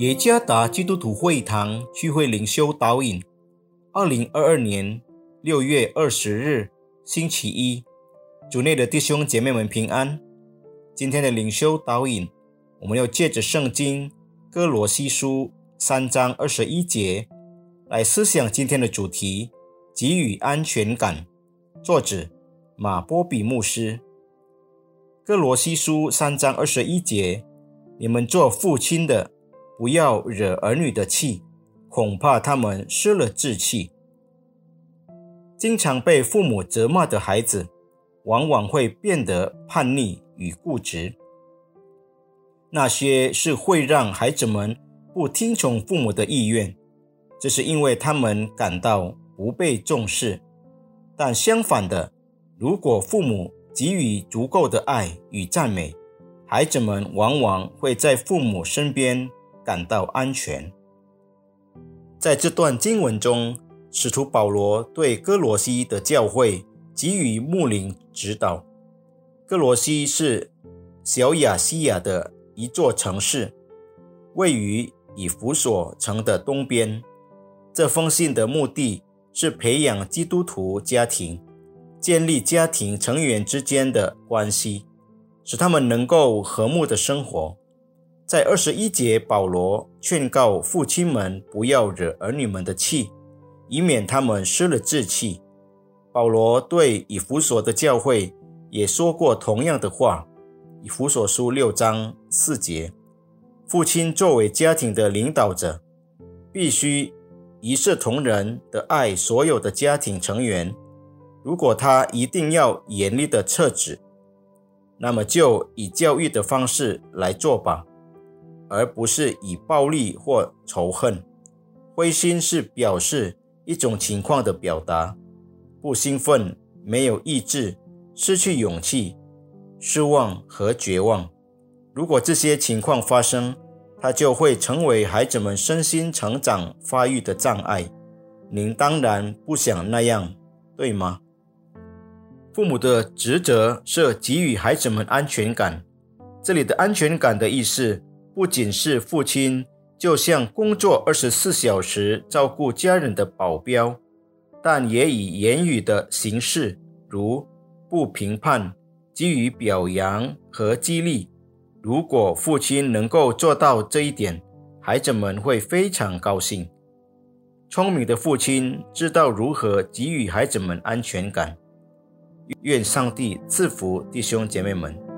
耶加达基督徒会堂聚会灵修导引，二零二二年六月二十日星期一，主内的弟兄姐妹们平安。今天的灵修导引，我们要借着圣经哥罗西书三章二十一节来思想今天的主题：给予安全感。作者马波比牧师。哥罗西书三章二十一节，你们做父亲的。不要惹儿女的气，恐怕他们失了志气。经常被父母责骂的孩子，往往会变得叛逆与固执。那些是会让孩子们不听从父母的意愿，这是因为他们感到不被重视。但相反的，如果父母给予足够的爱与赞美，孩子们往往会在父母身边。感到安全。在这段经文中，使徒保罗对哥罗西的教会给予牧灵指导。哥罗西是小亚细亚的一座城市，位于以弗所城的东边。这封信的目的是培养基督徒家庭，建立家庭成员之间的关系，使他们能够和睦的生活。在二十一节，保罗劝告父亲们不要惹儿女们的气，以免他们失了志气。保罗对以弗所的教会也说过同样的话。以弗所书六章四节，父亲作为家庭的领导者，必须一视同仁的爱所有的家庭成员。如果他一定要严厉的撤止，那么就以教育的方式来做吧。而不是以暴力或仇恨。灰心是表示一种情况的表达，不兴奋、没有意志、失去勇气、失望和绝望。如果这些情况发生，它就会成为孩子们身心成长发育的障碍。您当然不想那样，对吗？父母的职责是给予孩子们安全感。这里的安全感的意思。不仅是父亲，就像工作二十四小时照顾家人的保镖，但也以言语的形式，如不评判、给予表扬和激励。如果父亲能够做到这一点，孩子们会非常高兴。聪明的父亲知道如何给予孩子们安全感。愿上帝赐福弟兄姐妹们。